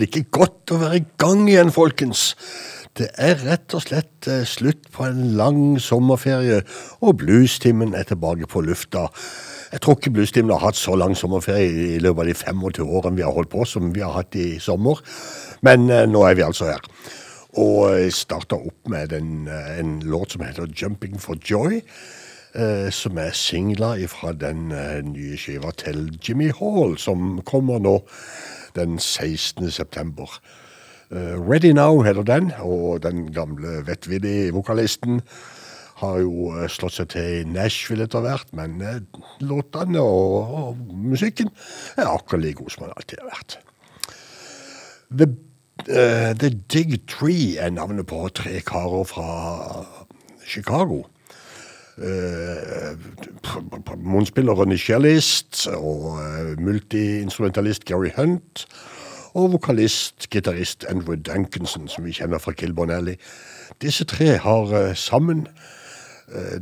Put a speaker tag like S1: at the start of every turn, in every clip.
S1: Det ikke godt å være i gang igjen, folkens? Det er rett og slett eh, slutt på en lang sommerferie, og bluestimen er tilbake på lufta. Jeg tror ikke bluestimen har hatt så lang sommerferie i løpet av de 25 årene vi har holdt på, som vi har hatt i sommer. Men eh, nå er vi altså her. Og jeg starta opp med en, eh, en låt som heter 'Jumping for Joy'. Eh, som er singla fra den eh, nye skiva til Jimmy Hall, som kommer nå den 16. september. Uh, Ready Now heter den, og den gamle vettvillige vokalisten har jo slått seg til i Nashville etter hvert, men uh, låtene og, og, musikken er akkurat like god som den alltid har vært. The, uh, The Dig Tree er navnet på tre karer fra Chicago. Uh, i Ronny Shellist og uh, multiinstrumentalist Gary Hunt. Og vokalist, gitarist Andrew Dankinson, som vi kjenner fra Kill Bonelli. Disse tre har sammen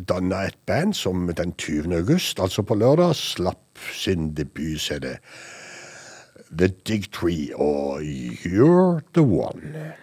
S1: danna et band som den 20. august, altså på lørdag, slapp sin debut-CD. The Dig Tree og You're The One.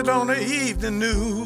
S2: It on the evening news.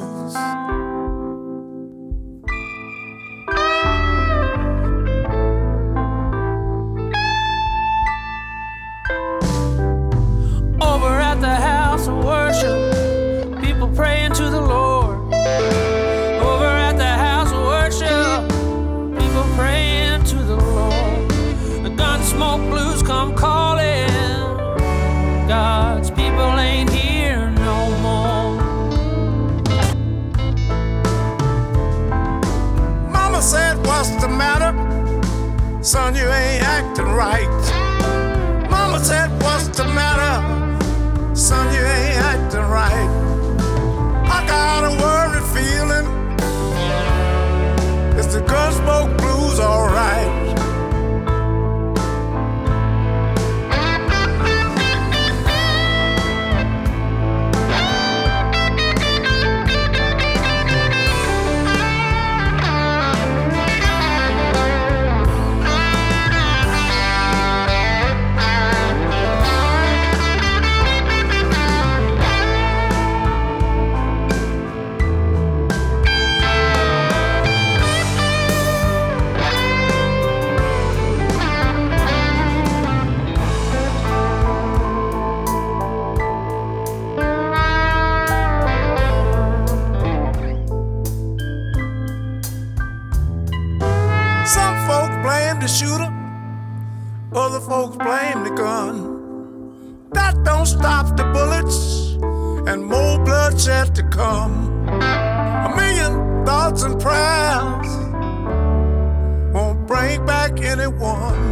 S2: Folks blame the gun. That don't stop the bullets and more bloodshed to come. A million thoughts and prayers won't bring back anyone.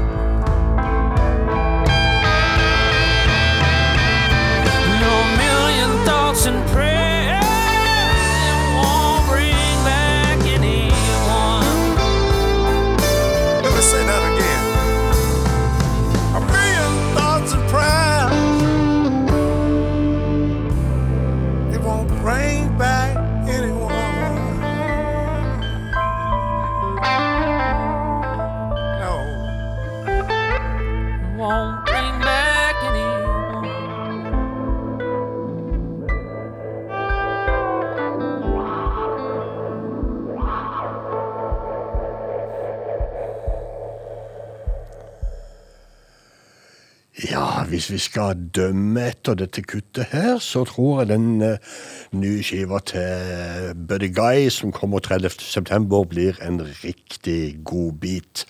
S1: Hvis vi skal dømme etter dette kuttet her, så tror jeg den uh, nye skiva til Buddy Guy som kommer 30. september blir en riktig god bit.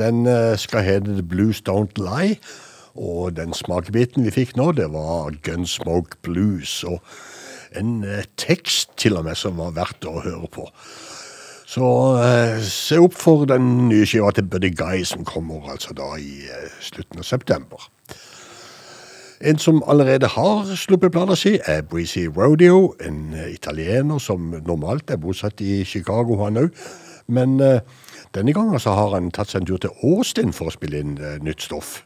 S1: Den uh, skal hete The Blues Don't Lie, og den smakebiten vi fikk nå, det var Gunsmoke Blues, og en uh, tekst til og med som var verdt å høre på. Så se opp for den nye skiva til Buddy Guy som kommer altså da i slutten av september. En som allerede har sluppet plata si, er Breezy Rodeo, en eh, italiener som normalt er bosatt i Chicago, han òg. Men uh, denne gangen så har han tatt seg en tur til Austin for å spille inn uh, nytt stoff.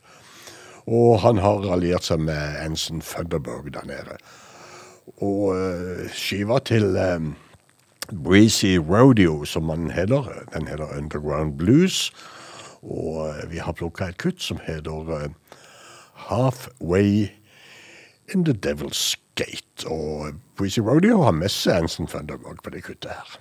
S1: Og han har alliert seg med Anson Funderburg der nede. Og uh, skiva til um, Breezy Rodeo, som han heter. Den heter Underground Blues. Og vi har plukka et kutt som heter Halfway in the Devil's Gate. Og Breezy Rodeo har med seg Anson Thunderberg på det kuttet her.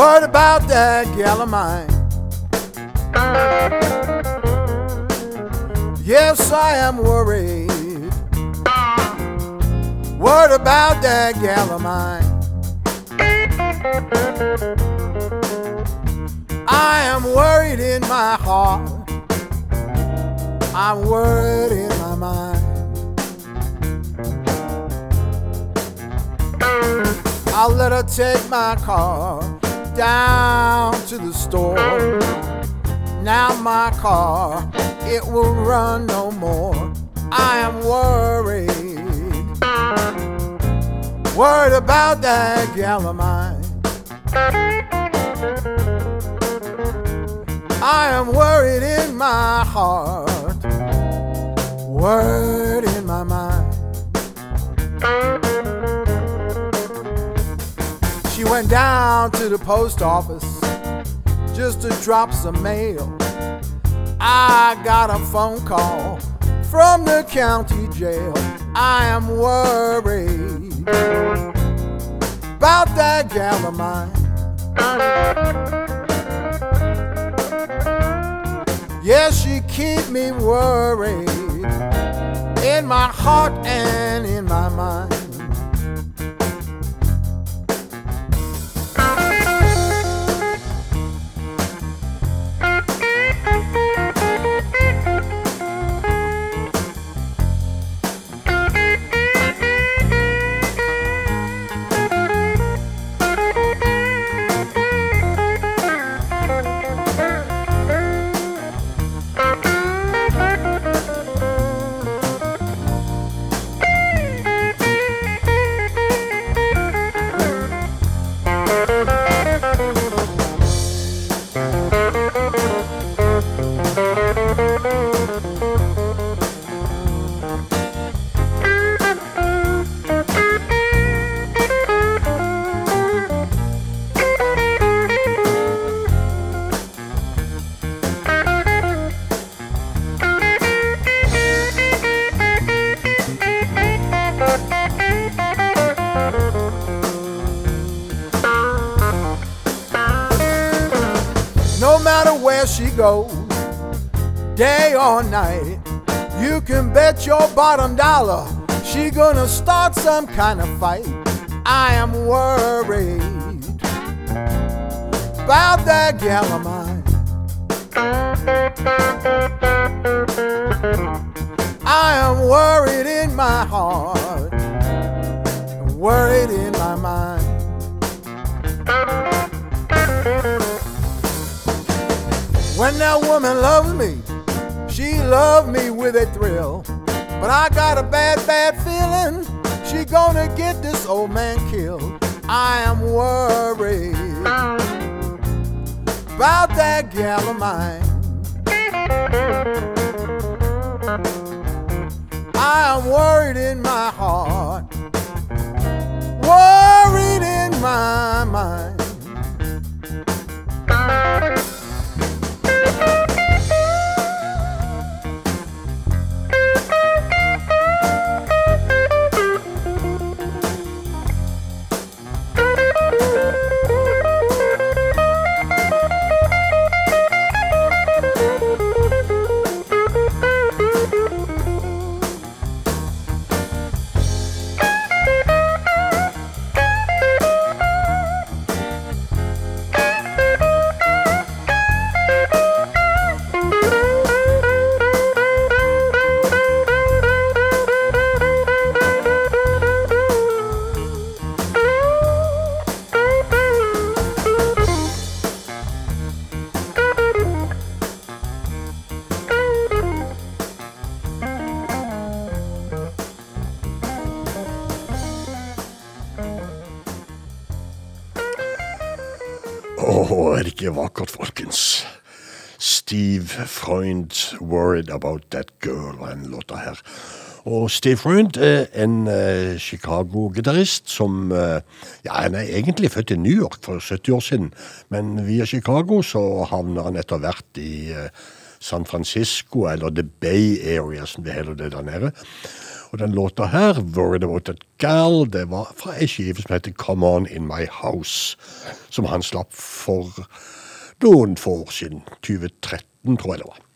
S3: What about that gal of mine? Yes, I am worried. What about that gal of mine? I am worried in my heart. I'm worried in my mind. I'll let her take my car down to the store. Now my car, it will run no more. I am worried. Worried about that gal of mine. I am worried in my heart, worried She went down to the post office just to drop some mail. I got a phone call from the county jail. I am worried about that gal of mine. Yes, she keep me worried in my heart and in my mind. Bottom dollar she gonna start some kind of fight. I am worried about that gal of mine. I am worried in my heart, worried in my mind. When that woman loves me, she loves me with a thrill. But I got a bad, bad feeling she gonna get this old man killed. I am worried about that gal of mine. I am worried in my heart, worried in my
S1: Freund, 'Worried About That Girl', en låta her. Og Steve Freund er en uh, Chicago-gitarist som uh, Ja, han er egentlig født i New York for 70 år siden, men via Chicago så havner han etter hvert i uh, San Francisco, eller The Bay Area, som det heter det der nede. Og den låta her, 'Worried About That Gal', det var fra ei skive som heter 'Come On In My House', som han slapp for noen få år siden. 2013, tror jeg det var.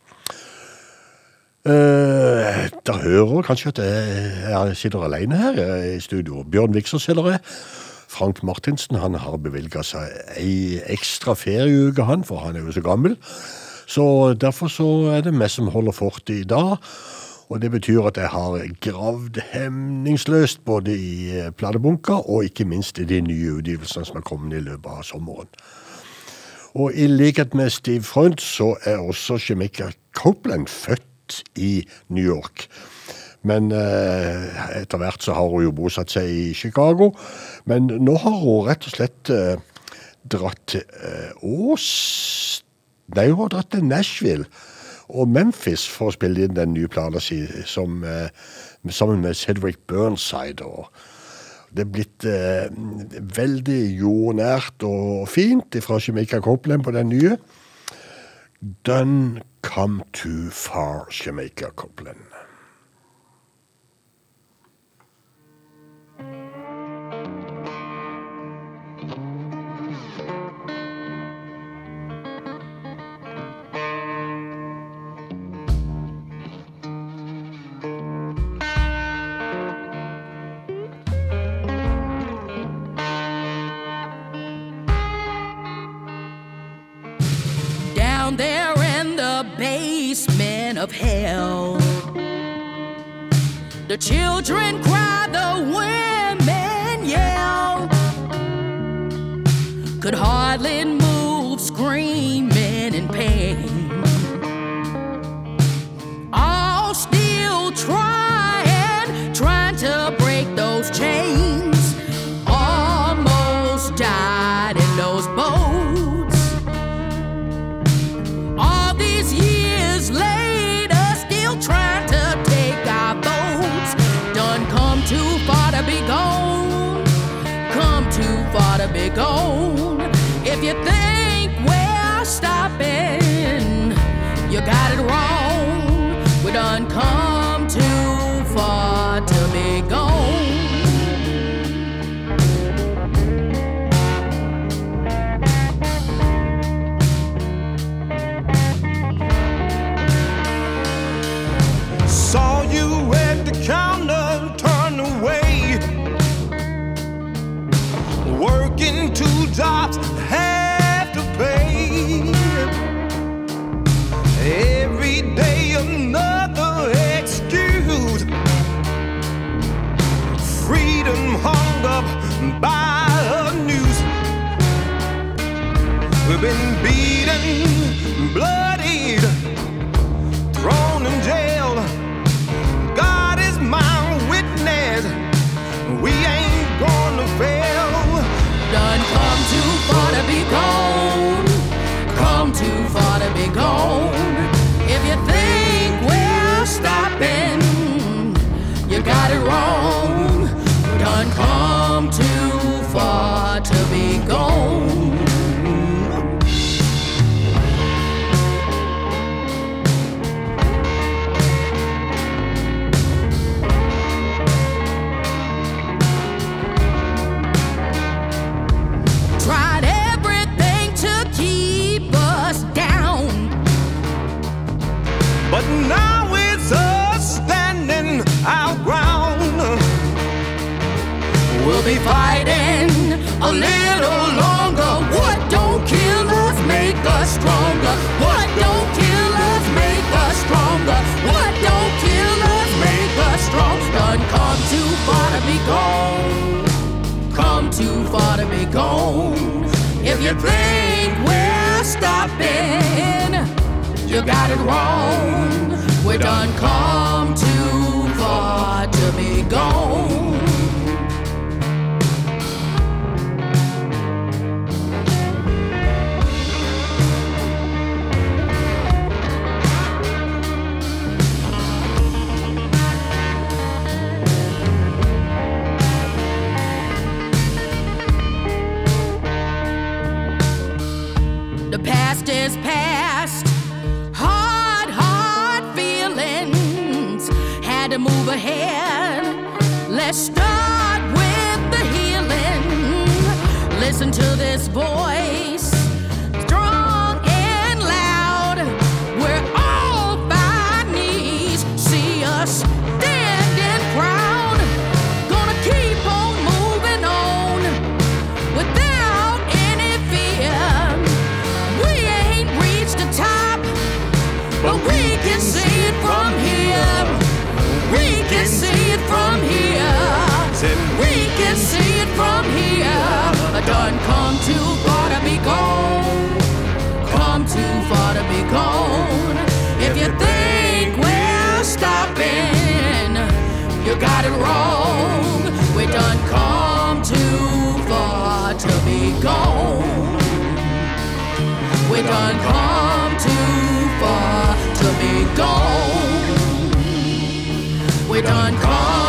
S1: Uh, Dere hører kanskje at jeg, jeg sitter alene her eh, i studio. Bjørn Viksås heter jeg. Frank Martinsen han har bevilga seg ei ekstra ferieuke, han, for han er jo så gammel. Så derfor så er det meg som holder fortet i dag. Og det betyr at jeg har gravd hemningsløst både i eh, platebunker og ikke minst i de nye utgivelsene som er kommet i løpet av sommeren. Og i likhet med Steve Freund så er også Jamaica Copeland født i New York. Men eh, etter hvert så har hun jo bosatt seg i Chicago. Men nå har hun rett og slett eh, dratt til eh, Ås Nei, hun har dratt til Nashville og Memphis for å spille inn den nye plata si eh, sammen med Cedric Burnside. og det er blitt eh, veldig jordnært og fint fra Jamaica Copeland på den nye. Done come too far, Jamaica Copeland.
S4: Of hell. The children cry, the women yell. Could hardly
S2: Jobs, have to pay. Every day another excuse. Freedom hung up by a noose. We've been beaten, bloodied,
S4: gone. If you think we're stopping, you got it wrong. We done come too far to be gone. overhead. Let's start with the healing. Listen to this voice. done come too far to be gone. Come too far to be gone. If you think we're stopping, you got it wrong. We done come too far to be gone. We done come too far to be gone. We done come.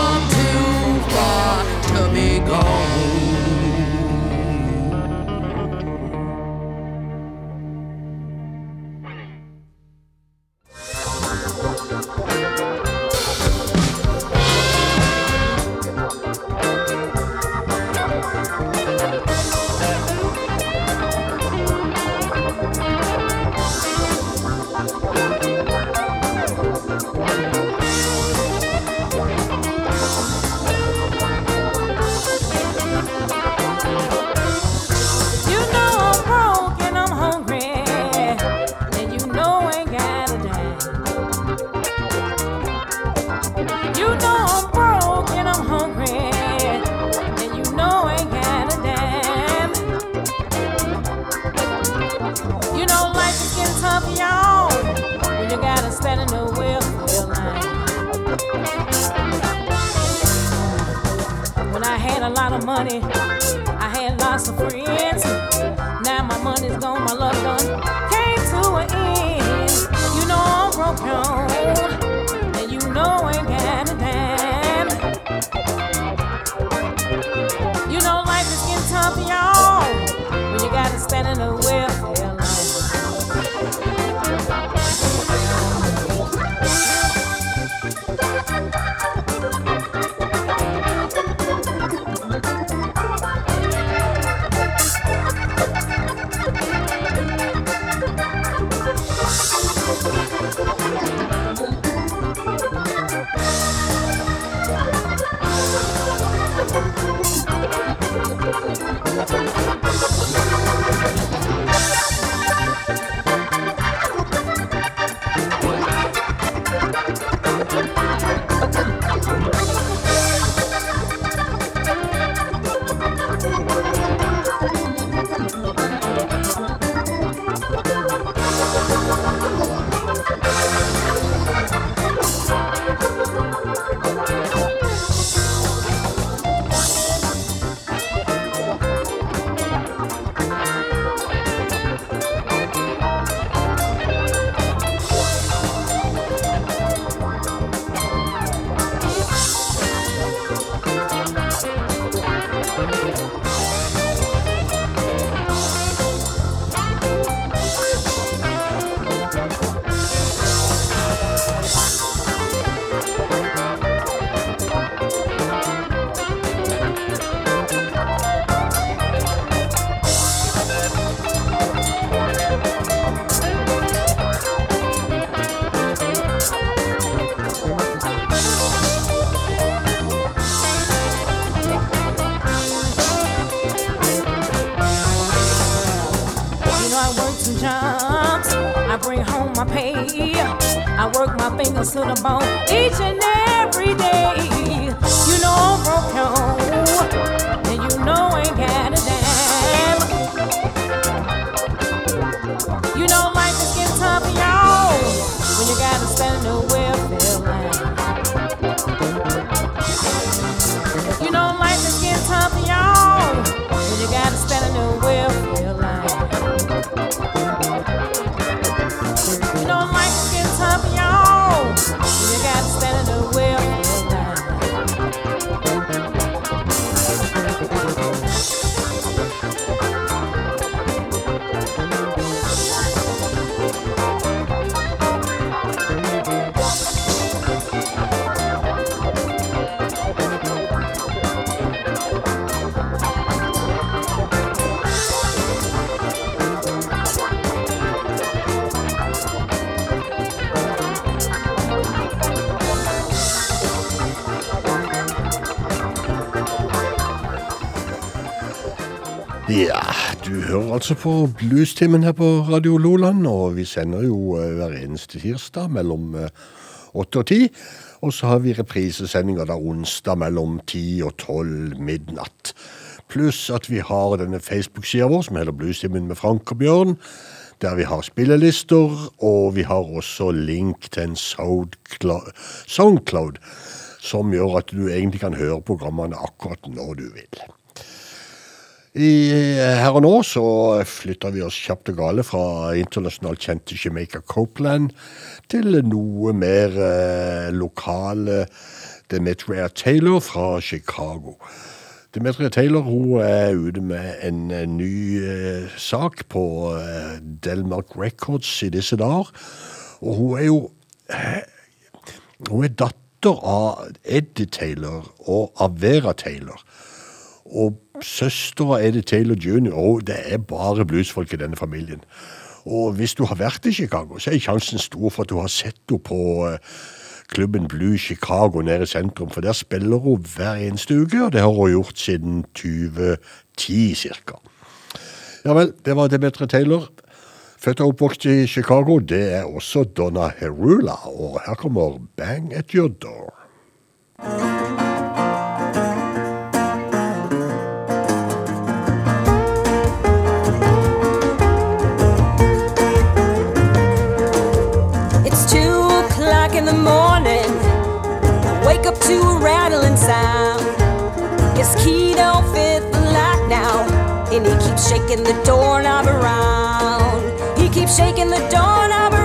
S4: To
S5: the bone, each and every
S1: hører altså på Bluestimen her på Radio Loland, og vi sender jo eh, hver eneste tirsdag mellom åtte 8 og 10. Og så har vi reprisesendinger da onsdag mellom 10 og 12 midnatt. Pluss at vi har denne Facebook-sida vår som heter Bluestimen med Frank og Bjørn. Der vi har spillelister, og vi har også link til en Soundcloud som gjør at du egentlig kan høre programmene akkurat når du vil. I, her og nå så flytter vi oss kjapt og gale fra internasjonalt kjente Jamaica Copeland til noe mer eh, lokale Demetria Taylor fra Chicago. Demetria Taylor hun er ute med en eh, ny eh, sak på eh, Delmark Records i disse dager. Og hun er jo eh, Hun er datter av Eddie Taylor og av Vera Taylor. Og søstera det Taylor jr. Og det er bare bluesfolk i denne familien. Og hvis du har vært i Chicago, så er sjansen stor for at du har sett henne på eh, klubben Blue Chicago nede i sentrum. For der spiller hun hver eneste uke, og det har hun gjort siden 2010 ca. Ja vel, det var Demetre Taylor. Født og oppvokst i Chicago. Det er også Donna Herula, og her kommer Bang at Your Door.
S6: To a rattling sound. His key don't fit the lock now, and he keeps shaking the doorknob around. He keeps shaking the doorknob around.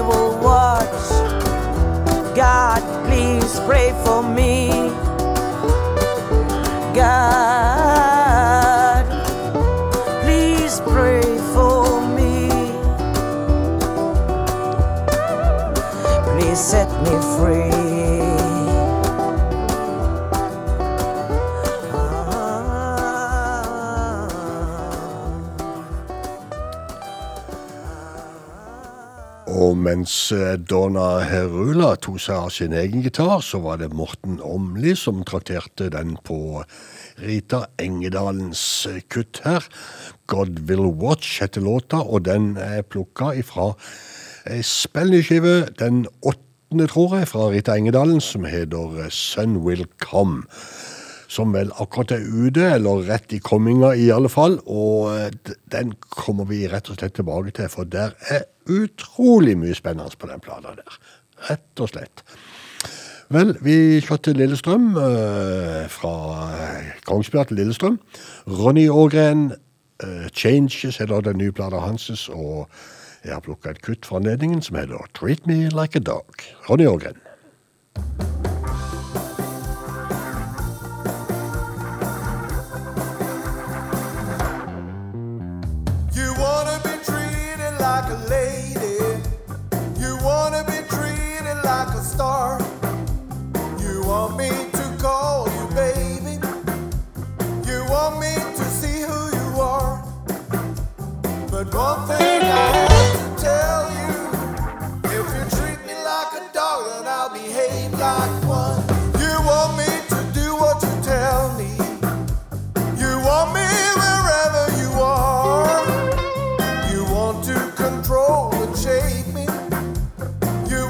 S7: Will
S8: watch. God, please pray for me. God,
S1: mens eh, Donna Herula tok seg av sin egen gitar, så var det Morten Åmli som trakterte den på Rita Engedalens eh, kutt her. God Will Watch heter låta, og den er plukka ifra ei spillnyskive, den åttende, tror jeg, fra Rita Engedalen, som heter eh, Sun Will Come som vel akkurat er ute, eller rett i komminga i alle fall. Og eh, den kommer vi rett og slett tilbake til, for der er utrolig mye spennende på den plata der. Rett og slett. Vel, vi skal til Lillestrøm, eh, fra Kongsberg til Lillestrøm. Ronny Ågren, eh, Changes heter den nye plata hans, og jeg har plukka et kutt fra anledningen som heter Treat Me Like a Dog. Ronny Ågren.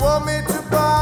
S2: Want me to do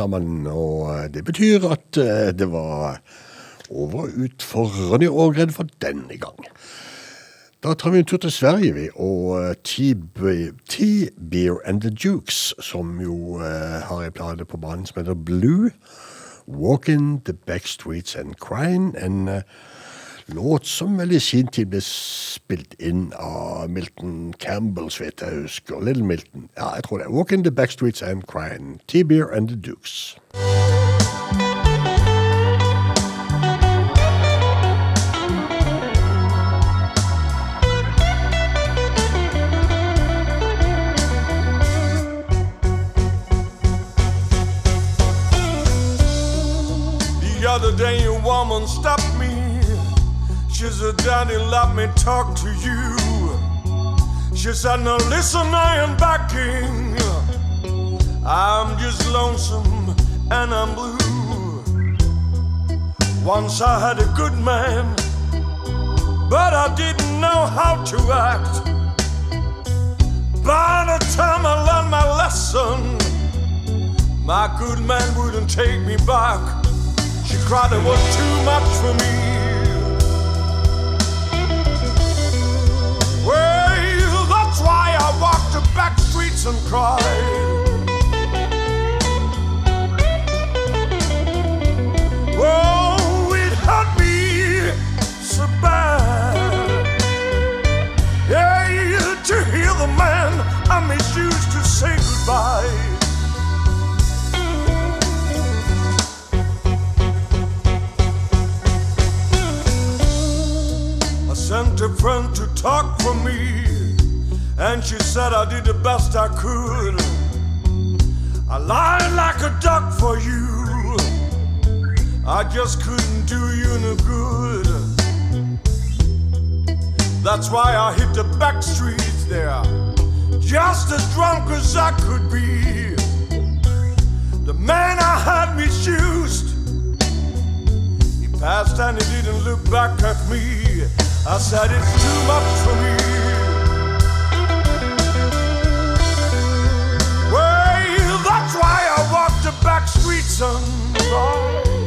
S3: Bye,
S1: sa man. Og eh, det betyr at eh, det var over og ut for Ronny Ågren for denne gang. Da tar vi en tur til Sverige, vi, og Tea, T-Be- T-Beer and the Dukes, som jo eh, har en plate på banen som heter Blue. Walking the back streets and crying. En eh, låt som vel i sin tid ble spilt inn av Milton Campbell, så vidt jeg husker. Little Milton. Ja, jeg tror det. Walking the back streets and crying. T-Beer and the Dukes.
S9: The other day, a woman stopped. She said, Daddy, let me talk to you. She said, Now listen, I am backing. I'm just lonesome and I'm blue. Once I had a good man, but I didn't know how to act. By the time I learned my lesson, my good man wouldn't take me back. She cried it was too much for me. Well, that's why I walked the back streets and cried. Oh, it hurt me so bad. Yeah, to hear the man I misused to say goodbye. Sent a friend to talk for me, and she said I did the best I could. I lied like a duck for you. I just couldn't do you no good. That's why I hit the back streets there, just as drunk as I could be. The man I had misused. He passed and he didn't look back at me. I said it's too much for me. Well, that's why I walk the back streets and.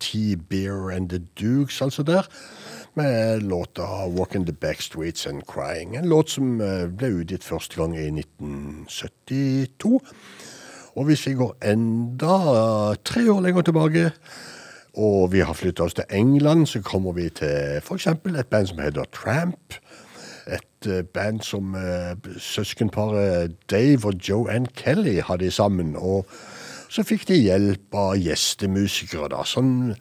S1: T-Beer and the Dukes, altså der. Med låta 'Walking the Backstreets and Crying'. En låt som eh, ble utgitt første gang i 1972. Og hvis vi går enda eh, tre år lenger tilbake, og vi har flytta oss til England, så kommer vi til f.eks. et band som heter Tramp. Et eh, band som eh, søskenparet Dave og Joe Ann Kelly hadde sammen. Og så fikk de hjelp av gjestemusikere, da. Sånn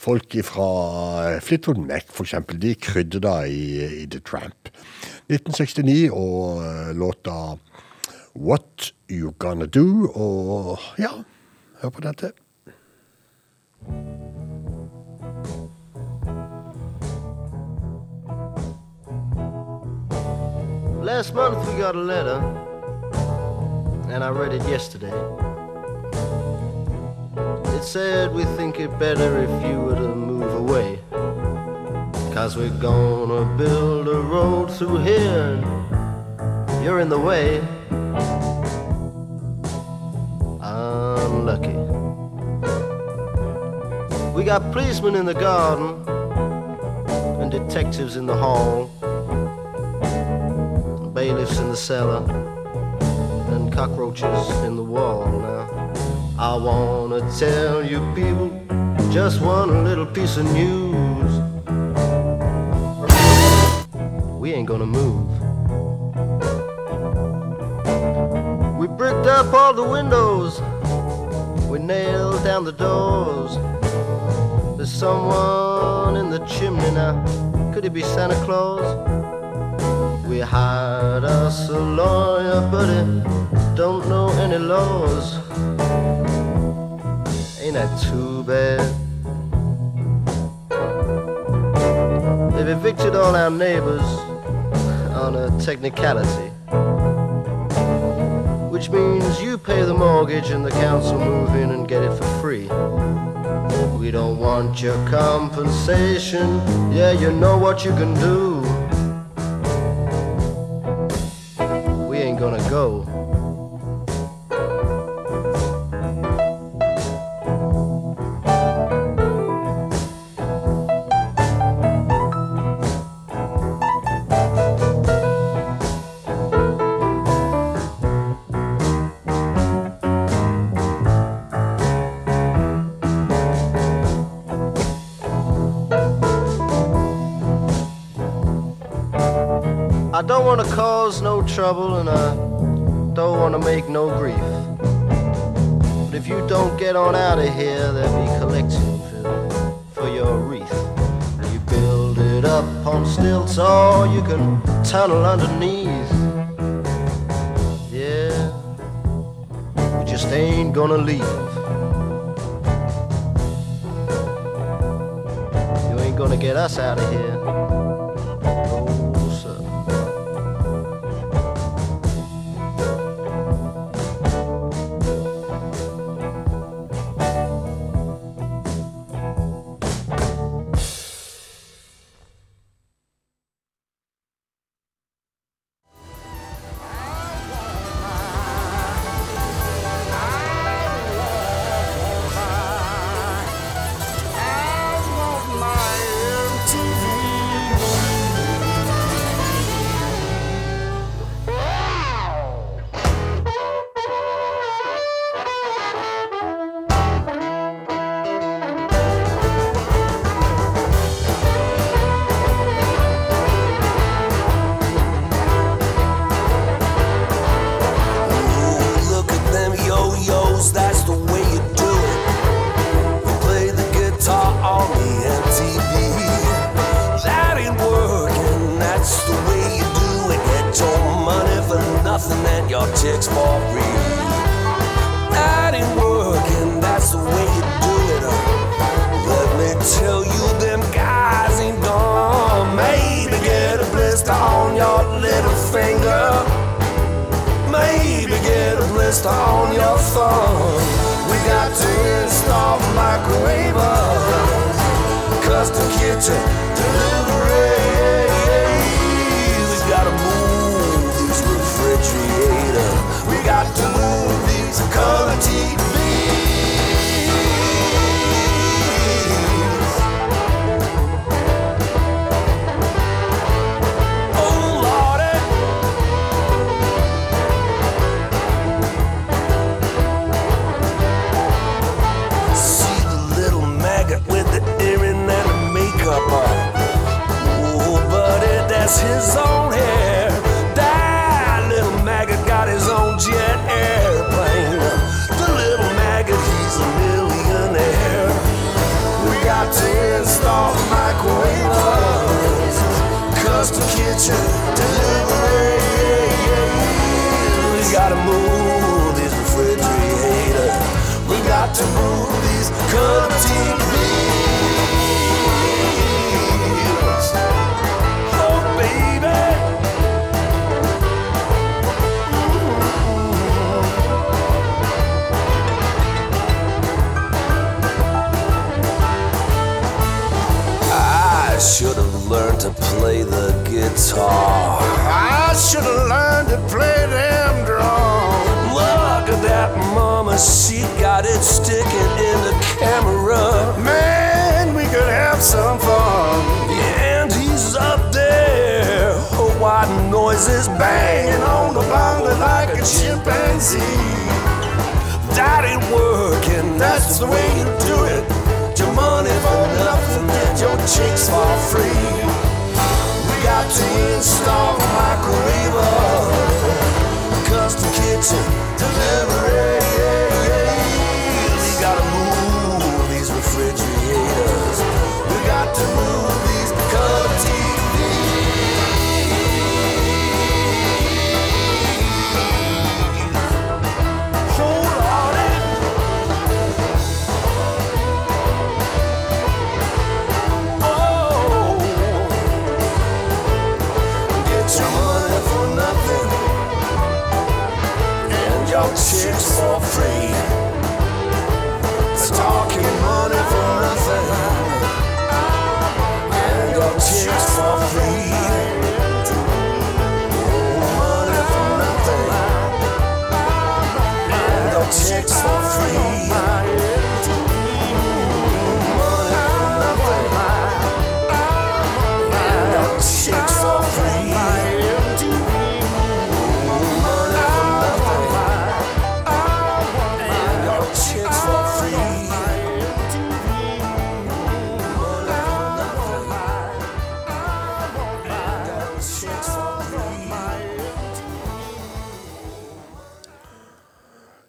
S1: folk fra Fleetwood Mac, for eksempel. De krydra i, i The Tramp. 1969 og eh, låta What You Gonna Do. Og ja, hør på dette.
S10: Last month we got a letter, and I read it yesterday. Said we think it better if you were to move away. Cause we're gonna build a road through here, you're in the way. Unlucky. We got policemen in the garden, and detectives in the hall bailiffs in the cellar and cockroaches in the wall now. I wanna tell you people just one little piece of news. We ain't gonna move. We bricked up all the windows. We nailed down the doors. There's someone in the chimney now. Could it be Santa Claus? We hired us a lawyer, but he don't know any laws. Ain't that too bad? They've evicted all our neighbors on a technicality. Which means you pay the mortgage and the council move in and get it for free. We don't want your compensation. Yeah, you know what you can do. We ain't gonna go. trouble and I don't want to make no grief. But if you don't get on out of here, there'll be collection for, for your wreath. You build it up
S11: on stilts or you can tunnel underneath. Yeah, we just ain't gonna leave. You ain't gonna get us out of here.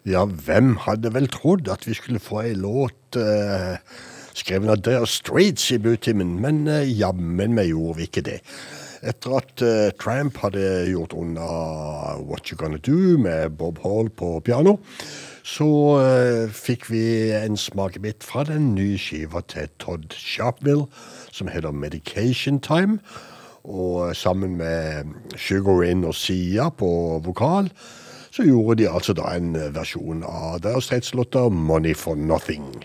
S1: Ja, hvem hadde vel trodd at vi skulle få ei låt eh, skrevet av Dare Streets i Butimen, men eh, jammen meg gjorde vi ikke det. Etter at eh, Tramp hadde gjort unna What You Gonna Do med Bob Hall på piano, så eh, fikk vi en smakebit fra den nye skiva til Todd Sharpville, som heter Medication Time. Og eh, sammen med Sugar In og Sia på vokal så gjorde de altså da en versjon av deres stridslotter Money for Nothing.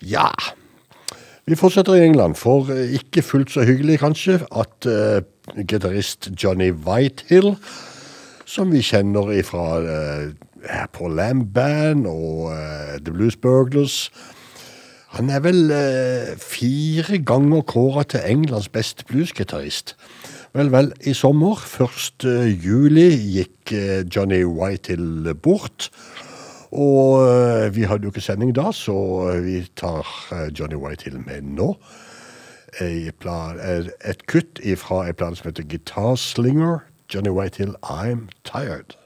S1: Ja. Vi fortsetter i England, for eh, ikke fullt så hyggelig kanskje at uh, gitarist Johnny Whitehill, som vi kjenner ifra uh, på Lamb Band og uh, The Blues Burglars, han er vel uh, fire ganger kåra til Englands beste bluesgitarist. Vel, vel, i sommer, 1. juli, gikk uh, Johnny Whitehill bort. Og eh, vi hadde jo ikke sending da, så eh, vi tar eh, Johnny Whitehill med nå. Eh, Et kutt fra en plate som heter Guitar Slinger. Johnny Whitehill, I'm Tired.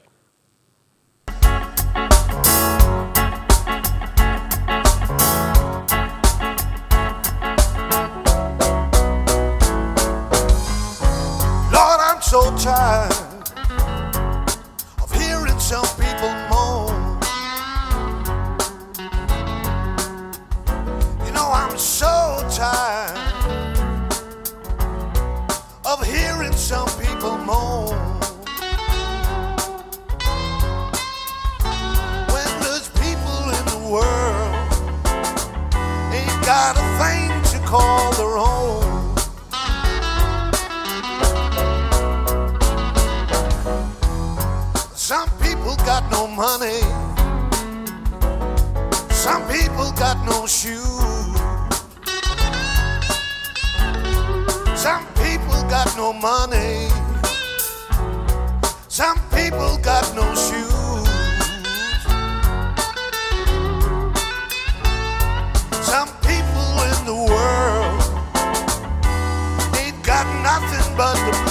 S3: Money. Some people got no shoes. Some people got no money. Some people got no shoes. Some people in the world ain't got nothing but the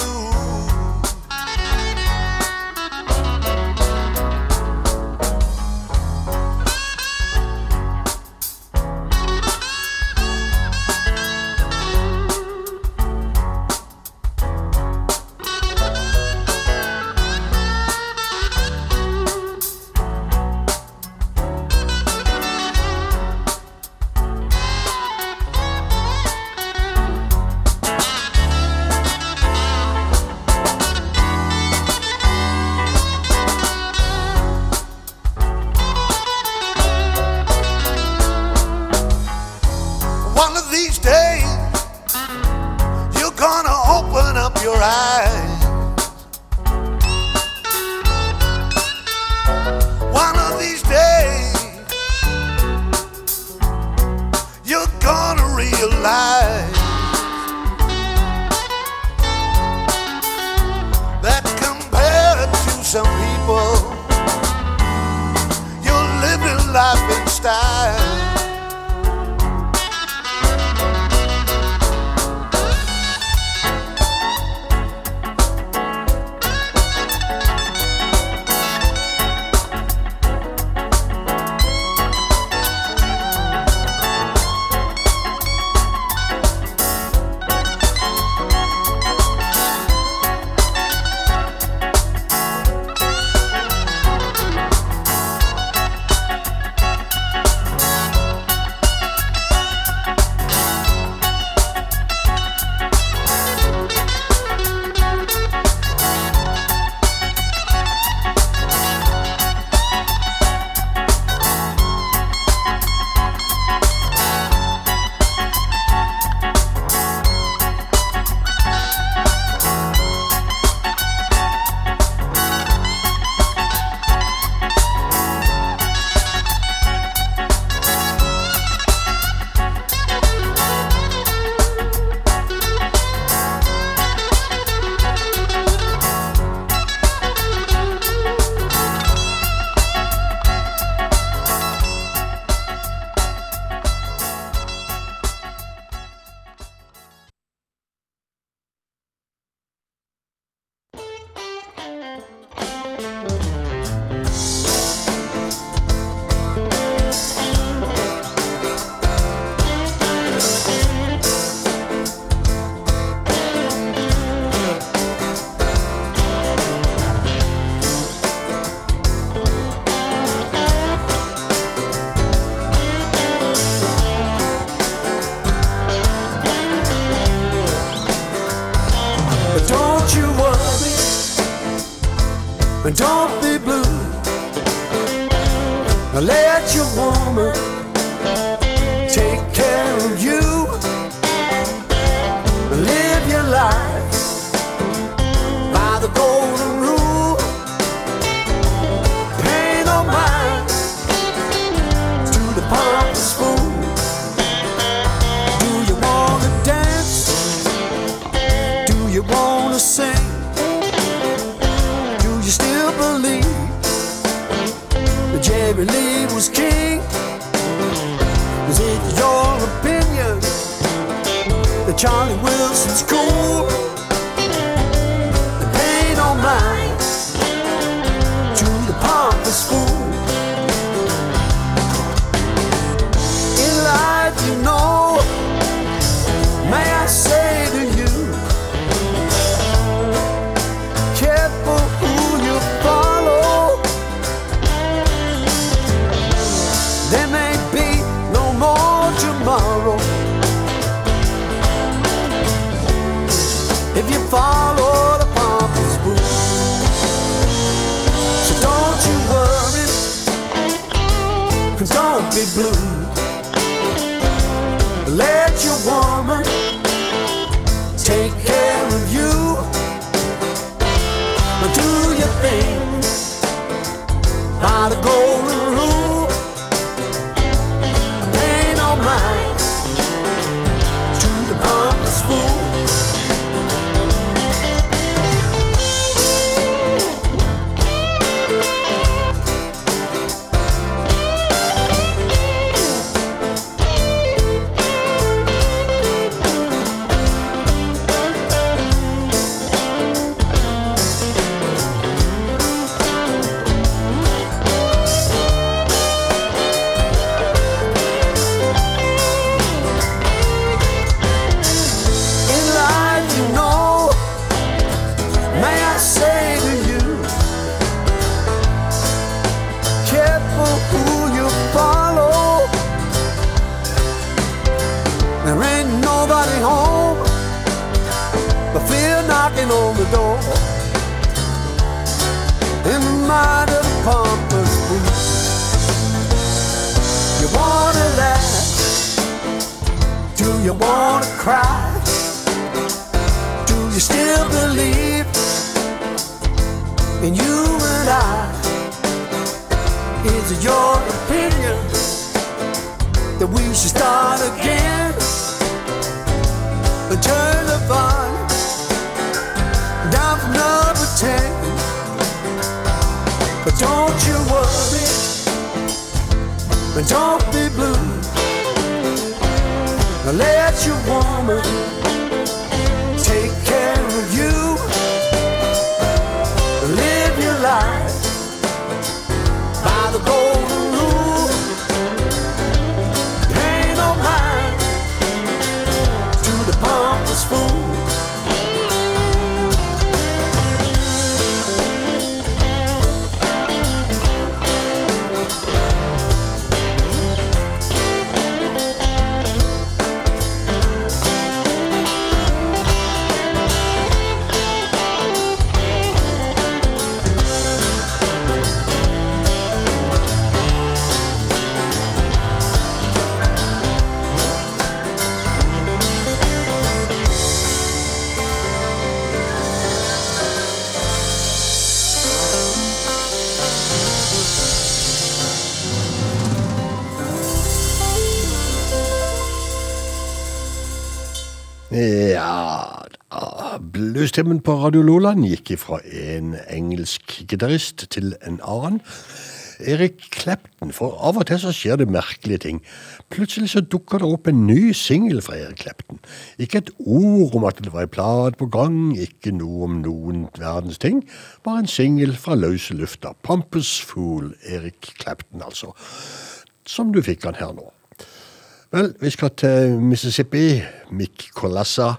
S1: Bluestimen på Radio Loland gikk fra en engelsk gitarist til en annen. Erik Clapton, for av og til så skjer det merkelige ting. Plutselig så dukker det opp en ny singel fra Erik Clapton. Ikke et ord om at det var en plate på gang, ikke noe om noen verdens ting. Bare en singel fra løse lufta. Pompous Fool, Erik Clapton altså. Som du fikk han her nå. Vel, vi skal til Mississippi. Mick Colassa.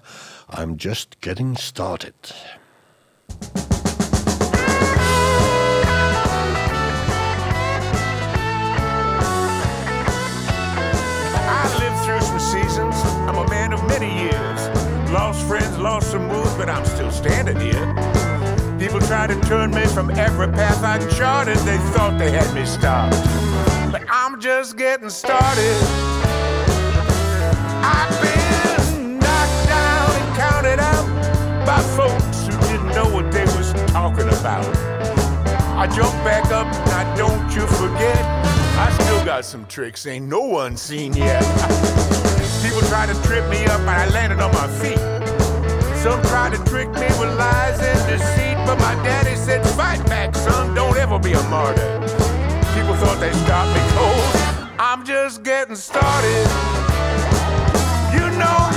S1: I'm just getting started.
S12: I've lived through some seasons. I'm a man of many years. Lost friends, lost some moves, but I'm still standing here. People try to turn me from every path I charted. They thought they had me stopped. But I'm just getting started. I've been talking about. I jump back up, now don't you forget, I still got some tricks ain't no one seen yet. People try to trip me up, I landed on my feet. Some try to trick me with lies and deceit, but my daddy said, fight back, son, don't ever be a martyr. People thought they stopped me cold. I'm just getting started. You know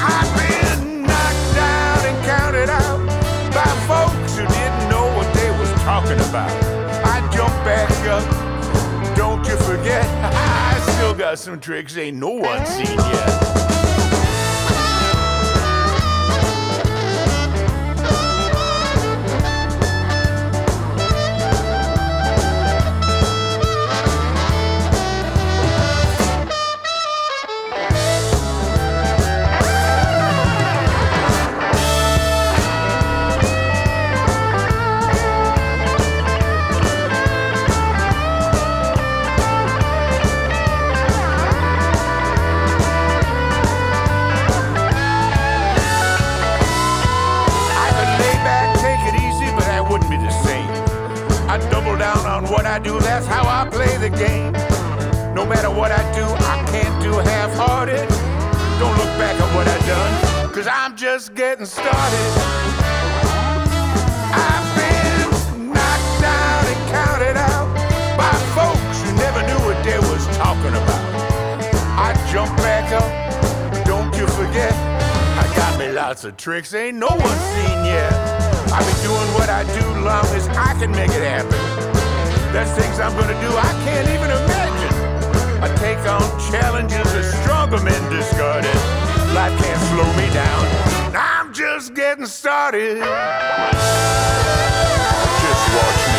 S12: about. I jumped back up, don't you forget, I still got some tricks ain't no one seen yet. Getting started. I've been knocked down and counted out by folks who never knew what they was talking about. I jump back up, don't you forget. I got me lots of tricks, ain't no one seen yet. I've been doing what I do long as I can make it happen. There's things I'm gonna do I can't even imagine. I take on challenges that stronger men discarded. Life can't slow me down. Just getting started. Just watch me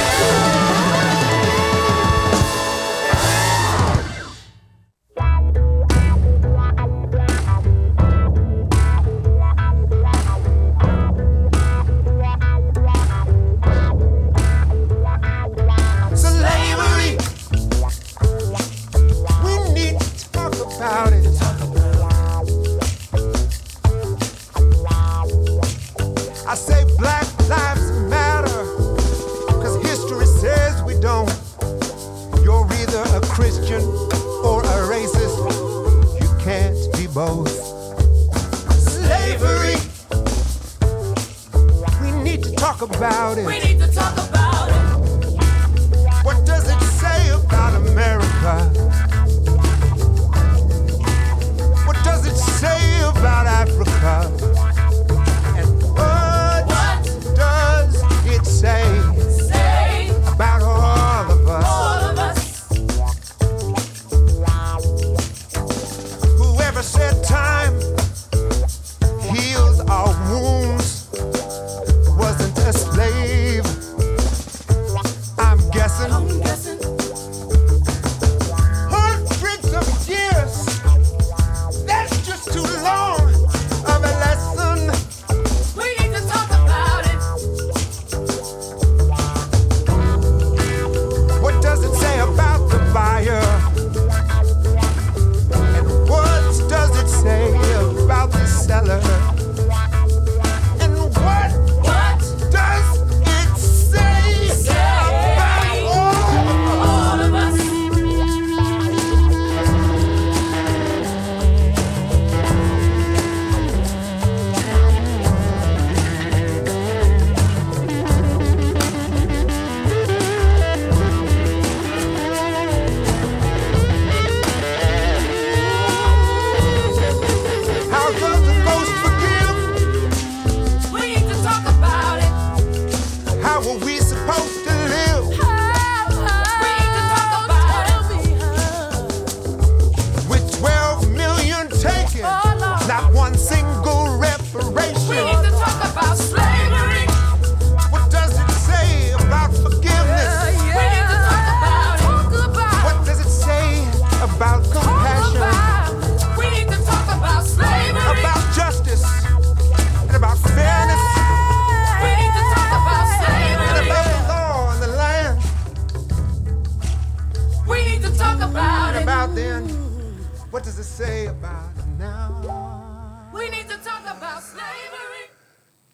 S13: power we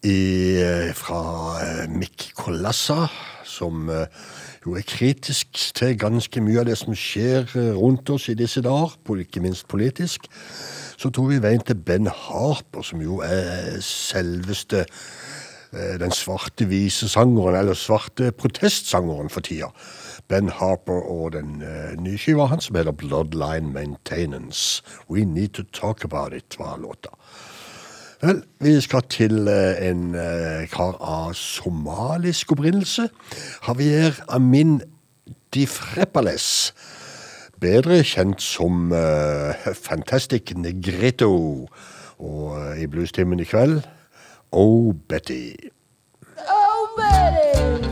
S13: i,
S1: eh, fra eh, Mick Kolassa, som eh, jo er kritisk til ganske mye av det som skjer rundt oss i disse dager, ikke minst politisk. Så tok vi veien til Ben Harper, som jo er selveste den svarte visesangeren, eller svarte protestsangeren for tida. Ben Harper og den nye skiva hans som heter Bloodline Maintenance. We Need To Talk About It, var låta. Vel, vi skal til eh, en eh, kar av somalisk opprinnelse. Javier Amin Difrepales. Bedre kjent som eh, Fantastic Negreto. Og i bluestimen i kveld Oh Betty.
S7: Oh Betty!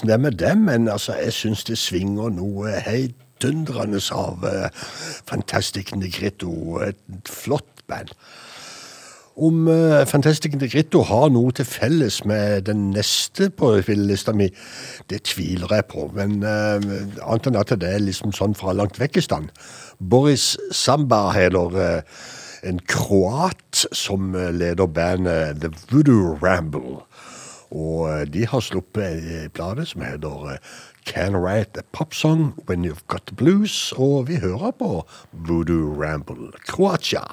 S1: hvordan det er med dem, men altså, jeg syns det svinger noe heidundrende av uh, Fantastic Negrito. Et flott band. Om uh, Fantastic Negrito har noe til felles med den neste på spillelista mi, det tviler jeg på, men uh, annet enn at det er liksom sånn fra langt vekk i stand. Boris Samba heter uh, en kroat som leder bandet The Voodoo Ramble. Og uh, de har sluppet bladet plate som heter uh, Can Write a Pop Song When You've Got the Blues. Og vi hører på Voodoo Ramble, Kroatia.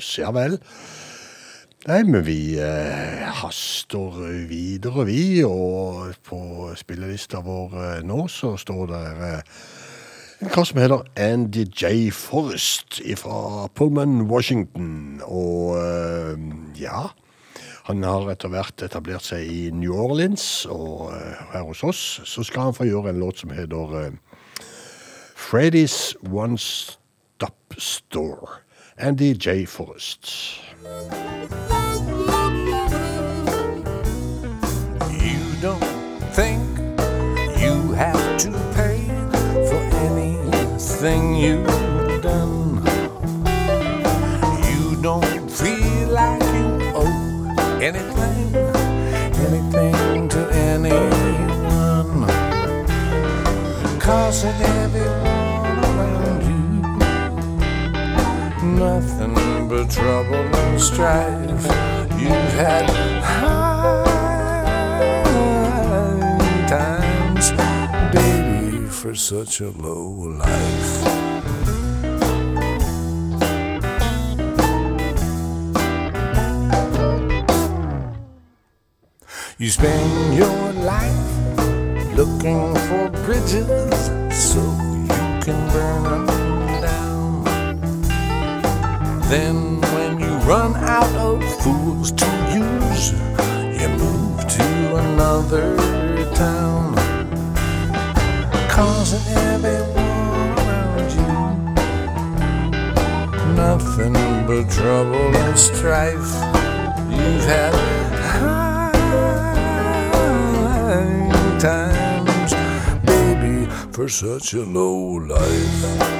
S3: Blues.
S1: Ja vel. Nei, men vi eh, haster videre, vi. Og på spillelista vår eh, nå så står det eh, en som heter Andy J. Forrest fra Pullman, Washington. Og eh, ja Han har etter hvert etablert seg i New Orleans, og eh, her hos oss så skal han få gjøre en låt som heter eh, Freddy's One Stop Store. Andy J. Forrest.
S14: You don't think you have to pay for anything you've done. You don't feel like you owe anything, anything to anyone. Causing everyone nothing but trouble and strife. You've had high times, baby, for such a low life. You spend your life looking for bridges so you can burn them then when you run out of fools to use, you move to another town, causing everyone around you nothing but trouble and strife. You've had high times, baby, for such a low life.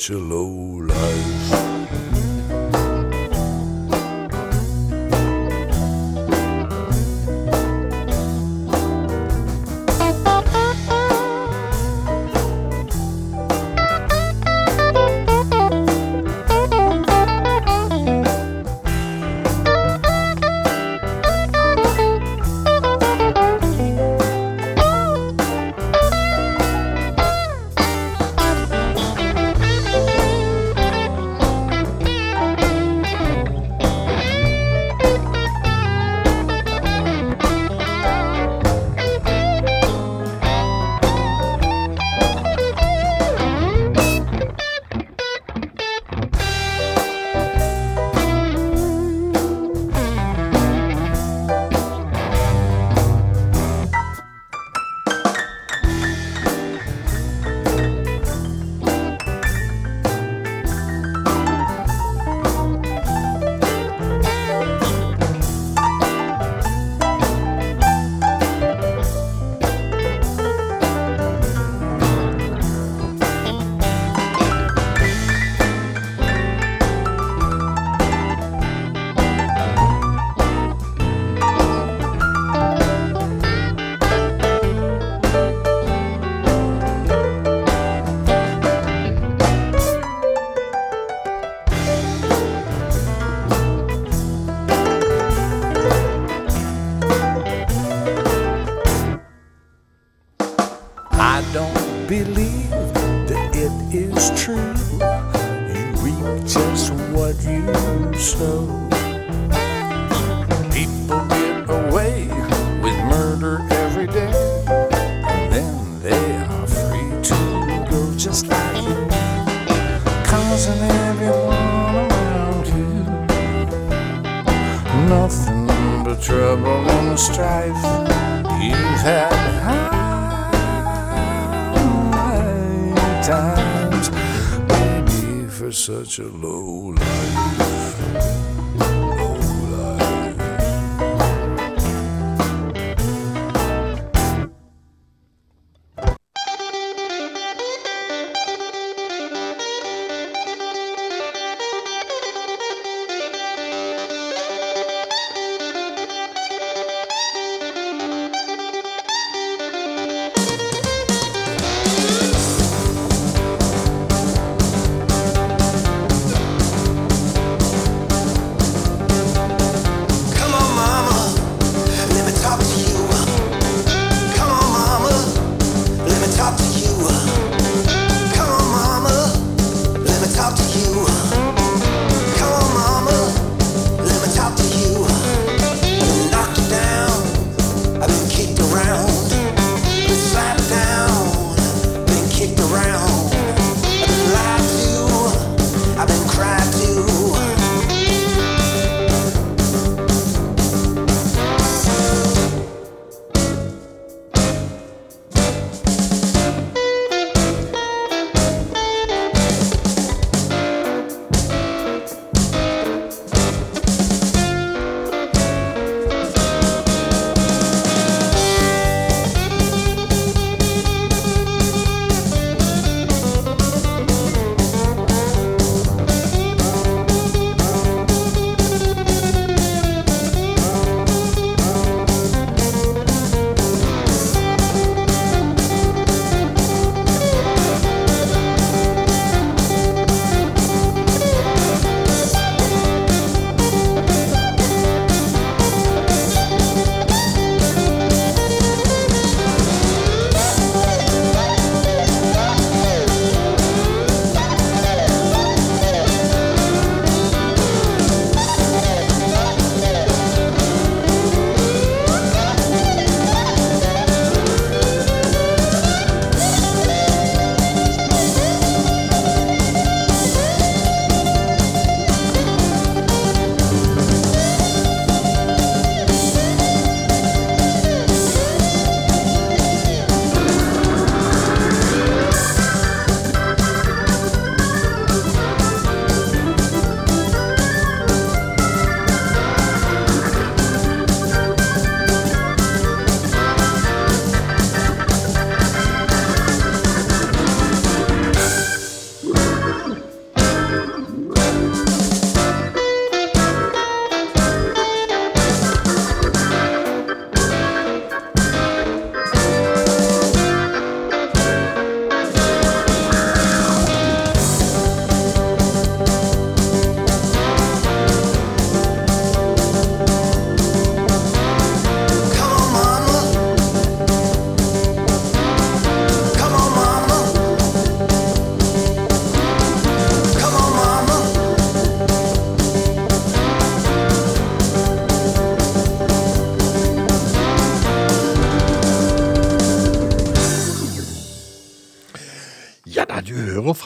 S14: such a low
S1: So look.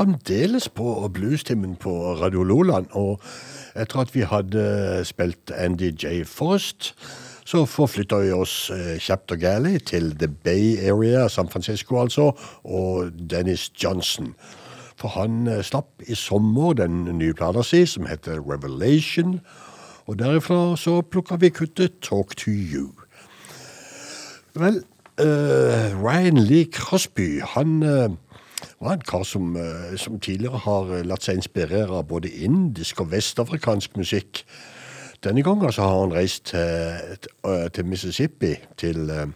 S1: Fremdeles på bluestimen på Radio Loland, og etter at vi hadde spilt Andy J. Forrest, så forflytta vi oss eh, kjapt og gærlig til The Bay Area, San Francisco altså, og Dennis Johnson. For han eh, slapp i sommer den nye plata si, som heter Revelation, og derifra så plukka vi kuttet Talk to You. Vel, uh, Ryan Lee Crosby, han eh, var en kar som, eh, som tidligere har eh, latt seg inspirere av både indisk og vestafrikansk musikk. Denne gangen så har han reist til, til, til Mississippi, til eh,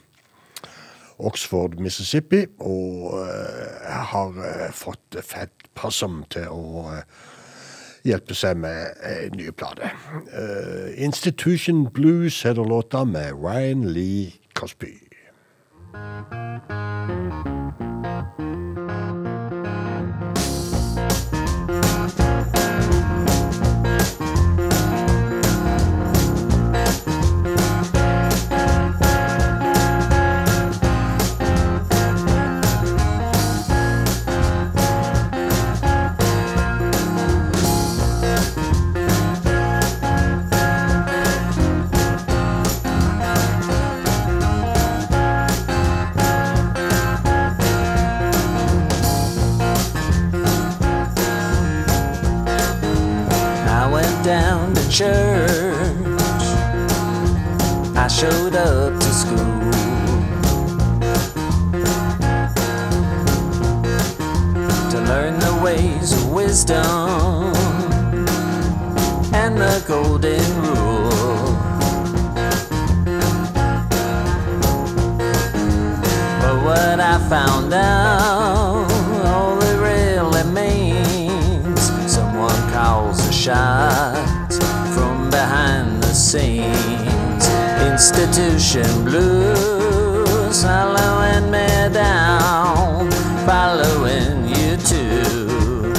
S1: Oxford, Mississippi, og eh, har eh, fått Fat Passam til å eh, hjelpe seg med en ny. Eh, Institution Blues heter låta med Ryan Lee Cosby.
S8: I church. I showed up to school. To learn the ways of wisdom and the golden rule. But what I found out, all it really means, someone calls a shot scenes. Institution blues, following me down, following you too.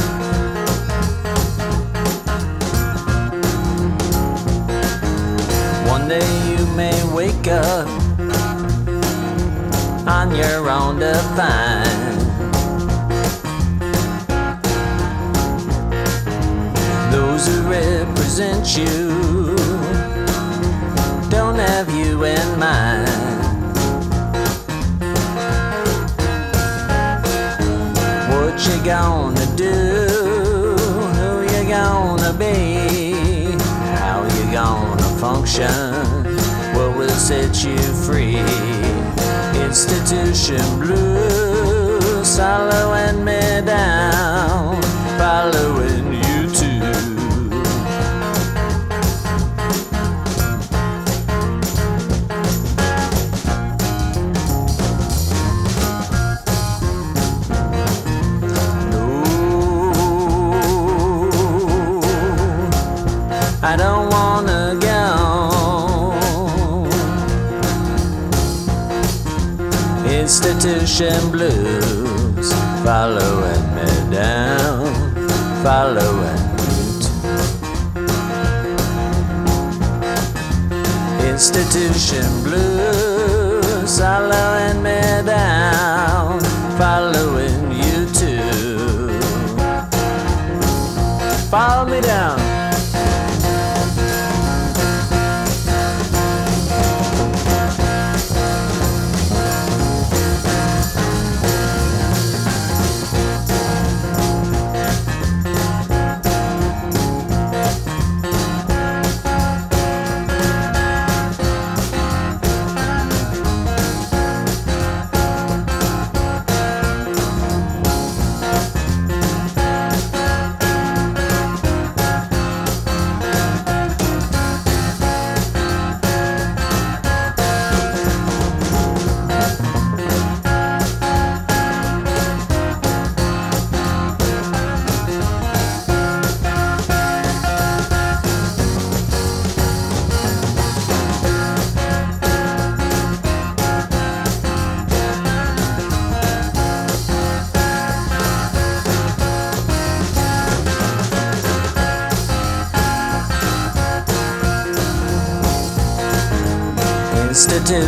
S8: One day you may wake up on your own to find those who represent you have you in mind. What you gonna do? Who you gonna be? How you gonna function? What will set you free? Institution blues, following me down, following Institution blues, following me down, following you too. Institution blues, following me down, following you too. Follow me down.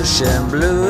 S11: ocean blue.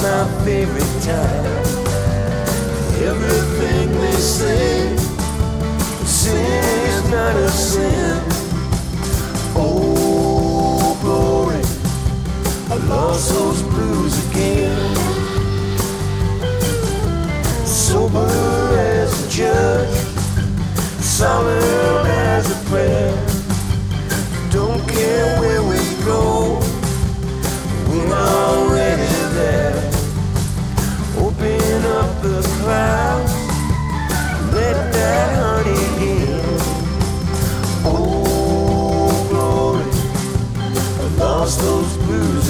S11: My favorite time. Everything they say, sin is not a sin. Oh glory, I lost those blues again sober as a judge, solemn as a prayer. Don't care where we go, we're already there. The clouds, let that honey in. Oh glory, I lost those blues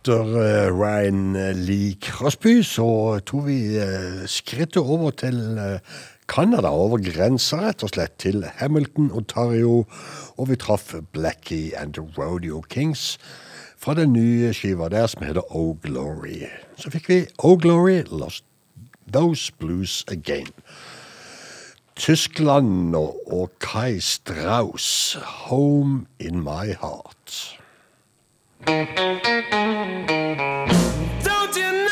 S1: Etter Ryan Lee Crosby så tok vi eh, skrittet over til eh, Canada, over grensa rett og slett, til Hamilton, Ontario, og vi traff Blackie and the Rodeo Kings fra den nye skiva der som heter Oh Glory. Så fikk vi Oh Glory, Lost Those Blues Again. Tyskland og Kai Strauss, Home in My Heart.
S11: Don't you know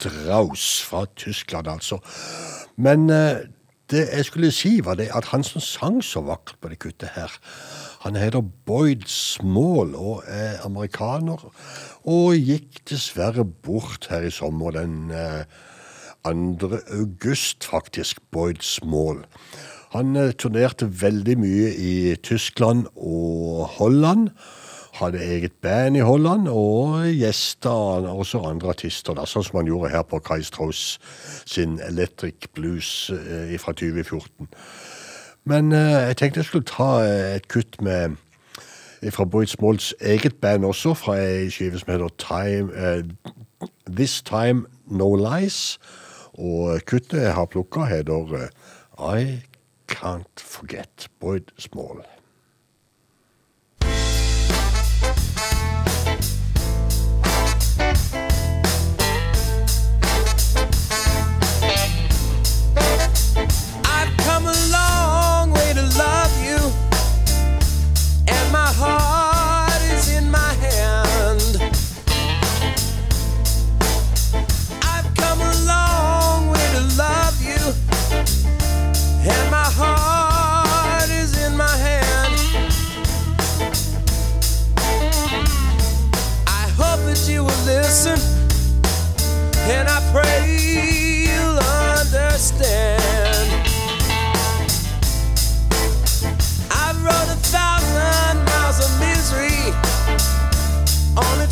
S1: Strauss fra Tyskland, altså. Men eh, det jeg skulle si, var det at han som sang så vakkert på det kuttet her, han heter Boyd Small og er amerikaner, og gikk dessverre bort her i sommer den eh, 2. august, faktisk, Boyd Small. Han eh, turnerte veldig mye i Tyskland og Holland. Hadde eget band i Holland, og gjesta også andre artister, da, sånn som han gjorde her på Kai Strauss sin Electric Blues eh, fra 2014. Men eh, jeg tenkte jeg skulle ta eh, et kutt med fra Boyd Smalls eget band også, fra ei skive som heter Time, eh, This Time No Lies. Og kuttet jeg har plukka, heter eh, I Can't Forget Boyd Small.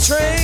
S11: Train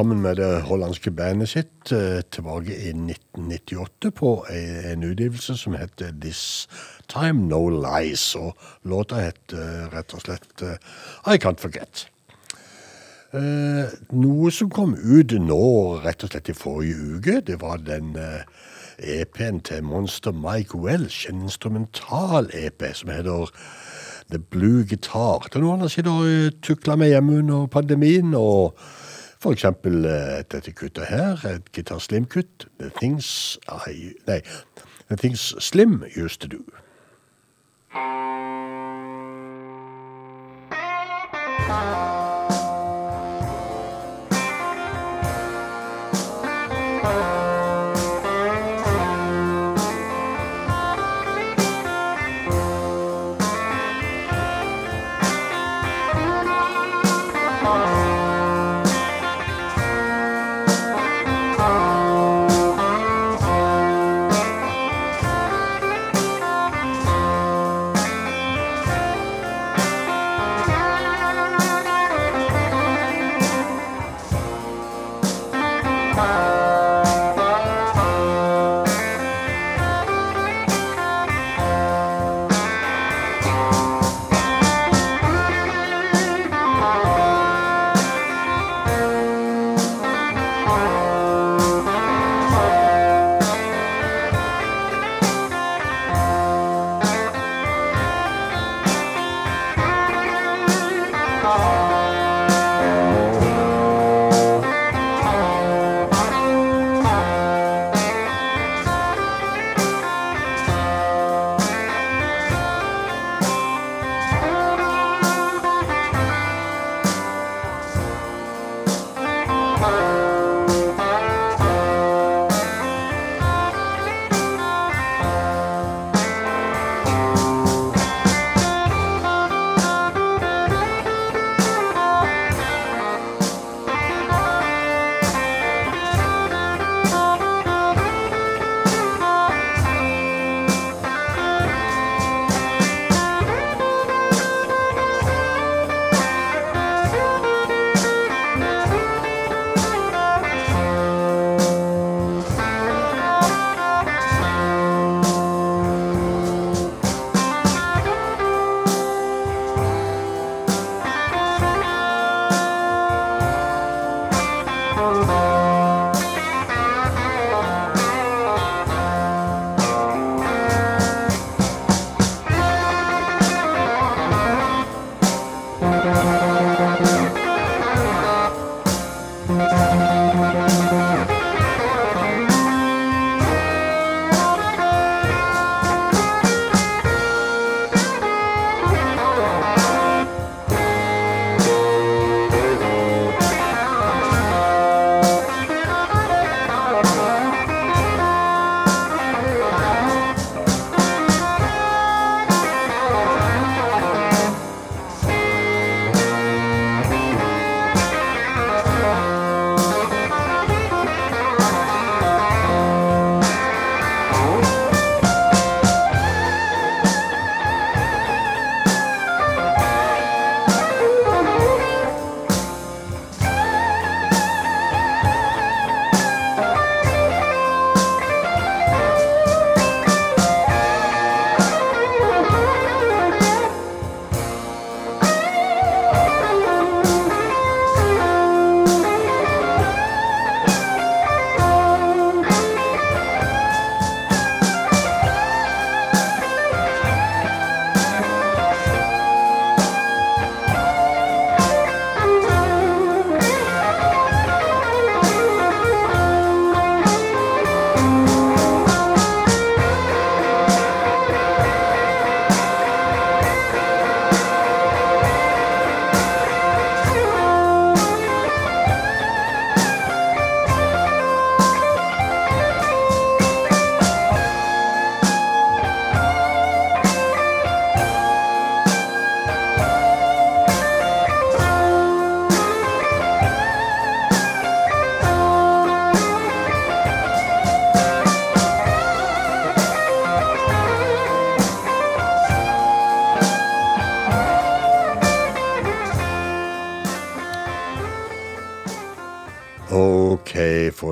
S1: sammen med det hollandske bandet sitt eh, tilbake i 1998 på en, utgivelse som heter This Time No Lies. Og låta heter eh, rett og slett eh, I Can't Forget. Noe som kom ut nå rett og slett i forrige uke, det var den EP-en til Monster Mike Welsh, en instrumental-EP som heter The Blue Guitar. Det er noe han har sittet og tukla med hjemme under pandemien, og for eksempel eh, dette kuttet her, et gitarslimkutt. The Things I Nei, The Things Slim Used To Do. thank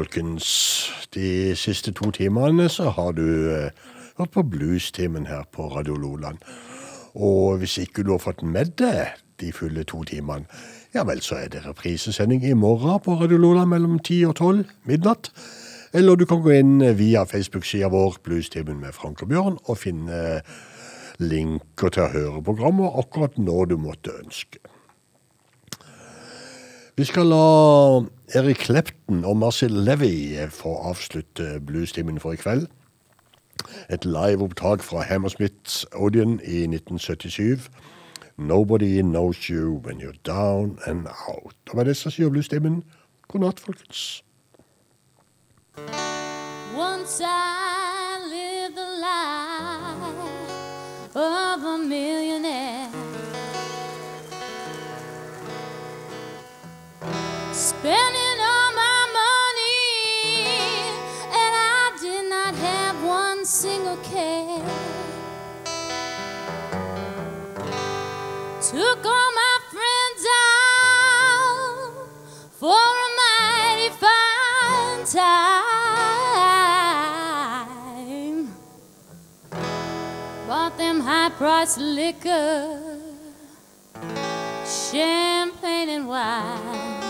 S1: folkens. De siste to timene så har du eh, hørt på bluestimen her på Radio Loland. Og hvis ikke du har fått med deg de fulle to timene, ja vel, så er det reprisesending i morgen på Radio Loland mellom 10 og 12 midnatt. Eller du kan gå inn via Facebook-sida vår, Bluestimen med Frank og Bjørn, og finne linker til å høre programmet akkurat når du måtte ønske. Vi skal la Eric Clapton og Marcel Levy få avslutte bluestimen for i kveld. Et liveopptak fra Hammersmiths Odeon i 1977. Nobody knows you when you're down and out. Og med det så sier bluestimen god natt, folkens.
S5: Once I them high priced liquor, champagne and wine.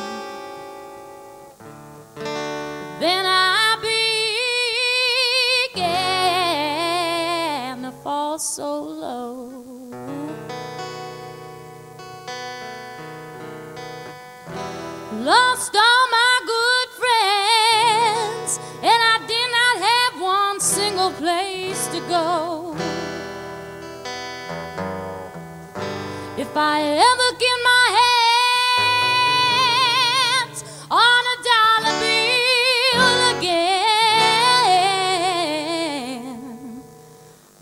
S5: Then I began to fall so low. Lost all my good friends, and I did not have one single place to go. I ever get my hands on a dollar bill again,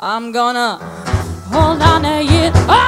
S5: I'm gonna hold on to you. Oh!